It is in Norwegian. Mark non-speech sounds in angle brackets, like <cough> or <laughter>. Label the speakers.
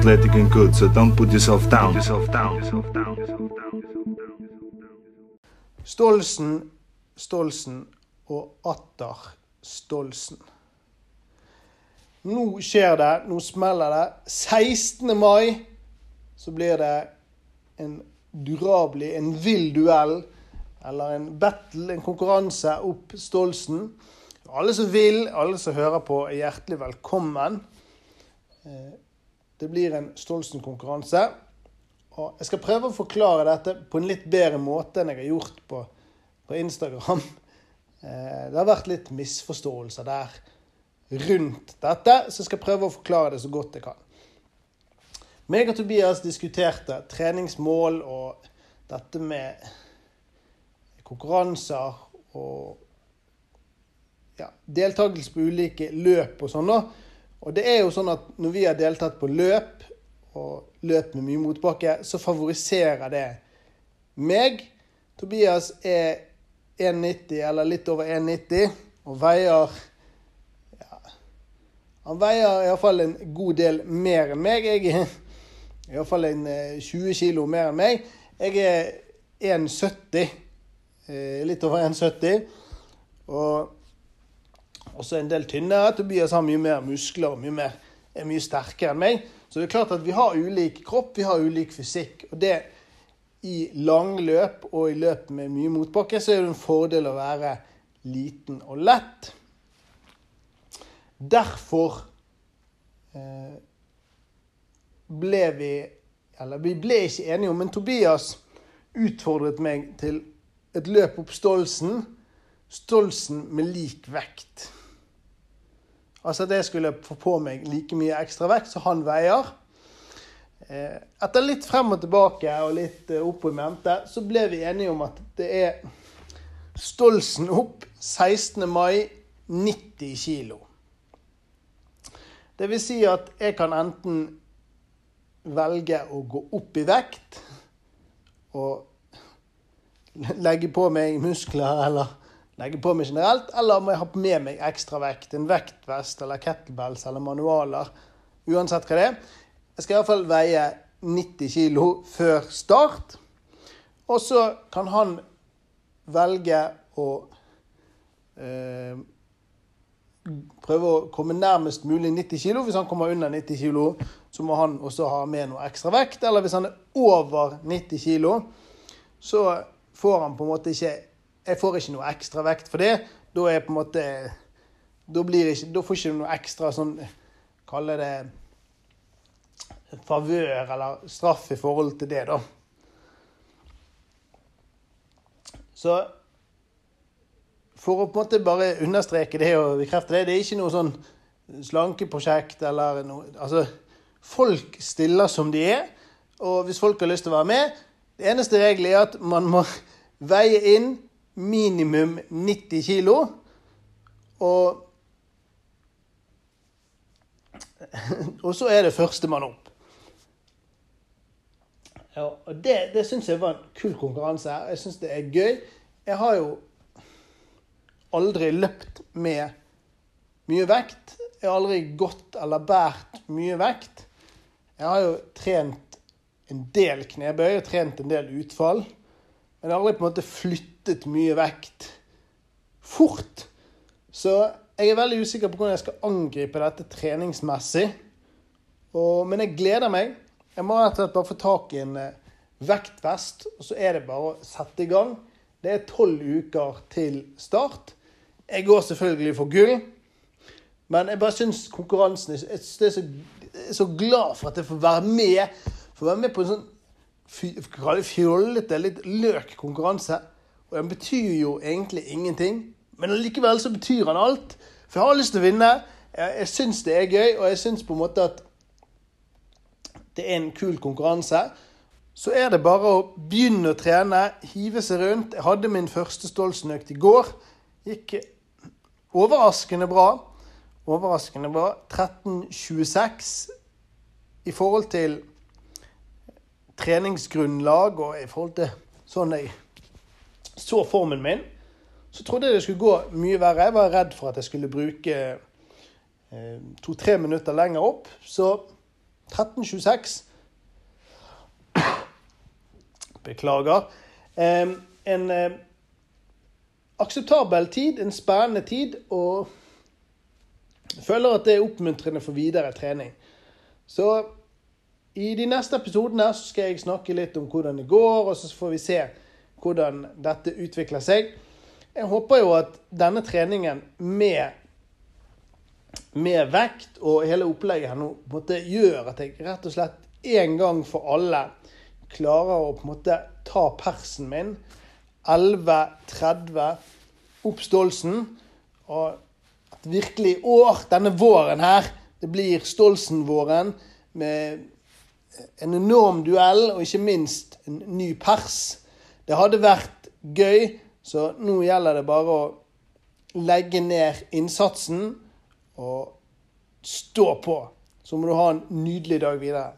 Speaker 1: athletic and good, so don't put yourself down. Yourself down.
Speaker 2: Stolsen, Stolsen og atter Stolsen. Nå skjer det, nå smeller det. 16. mai så blir det en durabelig, en vill duell. Eller en battle, en konkurranse opp Stolsen. Alle som vil, alle som hører på, er hjertelig velkommen. Det blir en Stolsen-konkurranse. Og jeg skal prøve å forklare dette på en litt bedre måte enn jeg har gjort på, på Instagram. Eh, det har vært litt misforståelser der rundt dette, så jeg skal prøve å forklare det så godt jeg kan. Meg og Tobias diskuterte treningsmål og dette med konkurranser og ja, deltakelse på ulike løp og sånn. Og det er jo sånn at når vi har deltatt på løp, og løp med mye motbakke, så favoriserer det meg. Tobias er 1,90 eller litt over 1,90 og veier ja, Han veier iallfall en god del mer enn meg. Jeg er iallfall en 20 kg mer enn meg. Jeg er 1,70. Eh, litt over 1,70. Og også en del tynnere. Tobias har mye mer muskler og mye mer, er mye sterkere enn meg. Så det er klart at vi har ulik kropp, vi har ulik fysikk. og det i langløp og i løp med mye motbakke, så er det en fordel å være liten og lett. Derfor eh, ble vi Eller vi ble ikke enige om, men Tobias utfordret meg til et løp opp Stolsen. Stolsen med lik vekt. Altså at jeg skulle få på meg like mye ekstra vekt som han veier. Eh, etter litt frem og tilbake og litt eh, opp i mente, så ble vi enige om at det er Stolsen opp 16. mai 90 kilo. Det vil si at jeg kan enten velge å gå opp i vekt og legge på meg muskler eller legge på meg generelt, eller må jeg ha med meg ekstra vekt, en vektvest eller kettlebells eller manualer, uansett hva det er. Jeg skal iallfall veie 90 kg før start. Og så kan han velge å eh, prøve å komme nærmest mulig 90 kg. Hvis han kommer under 90 kg, så må han også ha med noe ekstra vekt. Eller hvis han er over 90 kg, så får han på en måte ikke Jeg får ikke noe ekstra vekt for det. Da er på en måte Da, ikke, da får ikke noe ekstra sånn Kalle det favør eller straff i forhold til det, da. Så for å på en måte bare understreke det og bekrefte det, det er ikke noe sånn slankeprosjekt eller noe Altså, folk stiller som de er, og hvis folk har lyst til å være med Det eneste regelen er at man må <laughs> veie inn minimum 90 kilo. Og og så er det førstemann opp. Ja, og Det, det syns jeg var en kul konkurranse. Jeg syns det er gøy. Jeg har jo aldri løpt med mye vekt. Jeg har aldri gått eller båret mye vekt. Jeg har jo trent en del knebøy og trent en del utfall. Jeg har aldri på en måte flyttet mye vekt fort. Så jeg er veldig usikker på hvordan jeg skal angripe dette treningsmessig. Og, men jeg gleder meg. Jeg må rett og slett bare få tak i en eh, vektvest, og så er det bare å sette i gang. Det er tolv uker til start. Jeg går selvfølgelig for gull, men jeg bare syns konkurransen Jeg er så, er så glad for at jeg får være med. Får være med på en sånn fjollete, litt løk konkurranse. Og den betyr jo egentlig ingenting, men likevel så betyr han alt. For jeg har lyst til å vinne. Jeg, jeg syns det er gøy, og jeg syns på en måte at det er en kul konkurranse, så er det bare å begynne å trene, hive seg rundt. Jeg hadde min første Stolsenøkt i går. Gikk overraskende bra. Overraskende bra. 13.26 i forhold til treningsgrunnlag og i forhold til sånn jeg så formen min, så trodde jeg det skulle gå mye verre. Jeg var redd for at jeg skulle bruke eh, to-tre minutter lenger opp. Så 13.26. Beklager. En eh, akseptabel tid, en spennende tid, og føler at det er oppmuntrende for videre trening. Så i de neste episodene skal jeg snakke litt om hvordan det går, og så får vi se hvordan dette utvikler seg. Jeg håper jo at denne treningen med, med vekt og hele opplegget her nå på en måte gjør at jeg rett og slett en gang for alle klarer å på en måte ta persen min 11.30 opp Stolsen. Og at virkelig i år, denne våren her, det blir Stolsen-våren med en enorm duell og ikke minst en ny pers. Det hadde vært gøy, så nå gjelder det bare å legge ned innsatsen og stå på. Så må du ha en nydelig dag videre.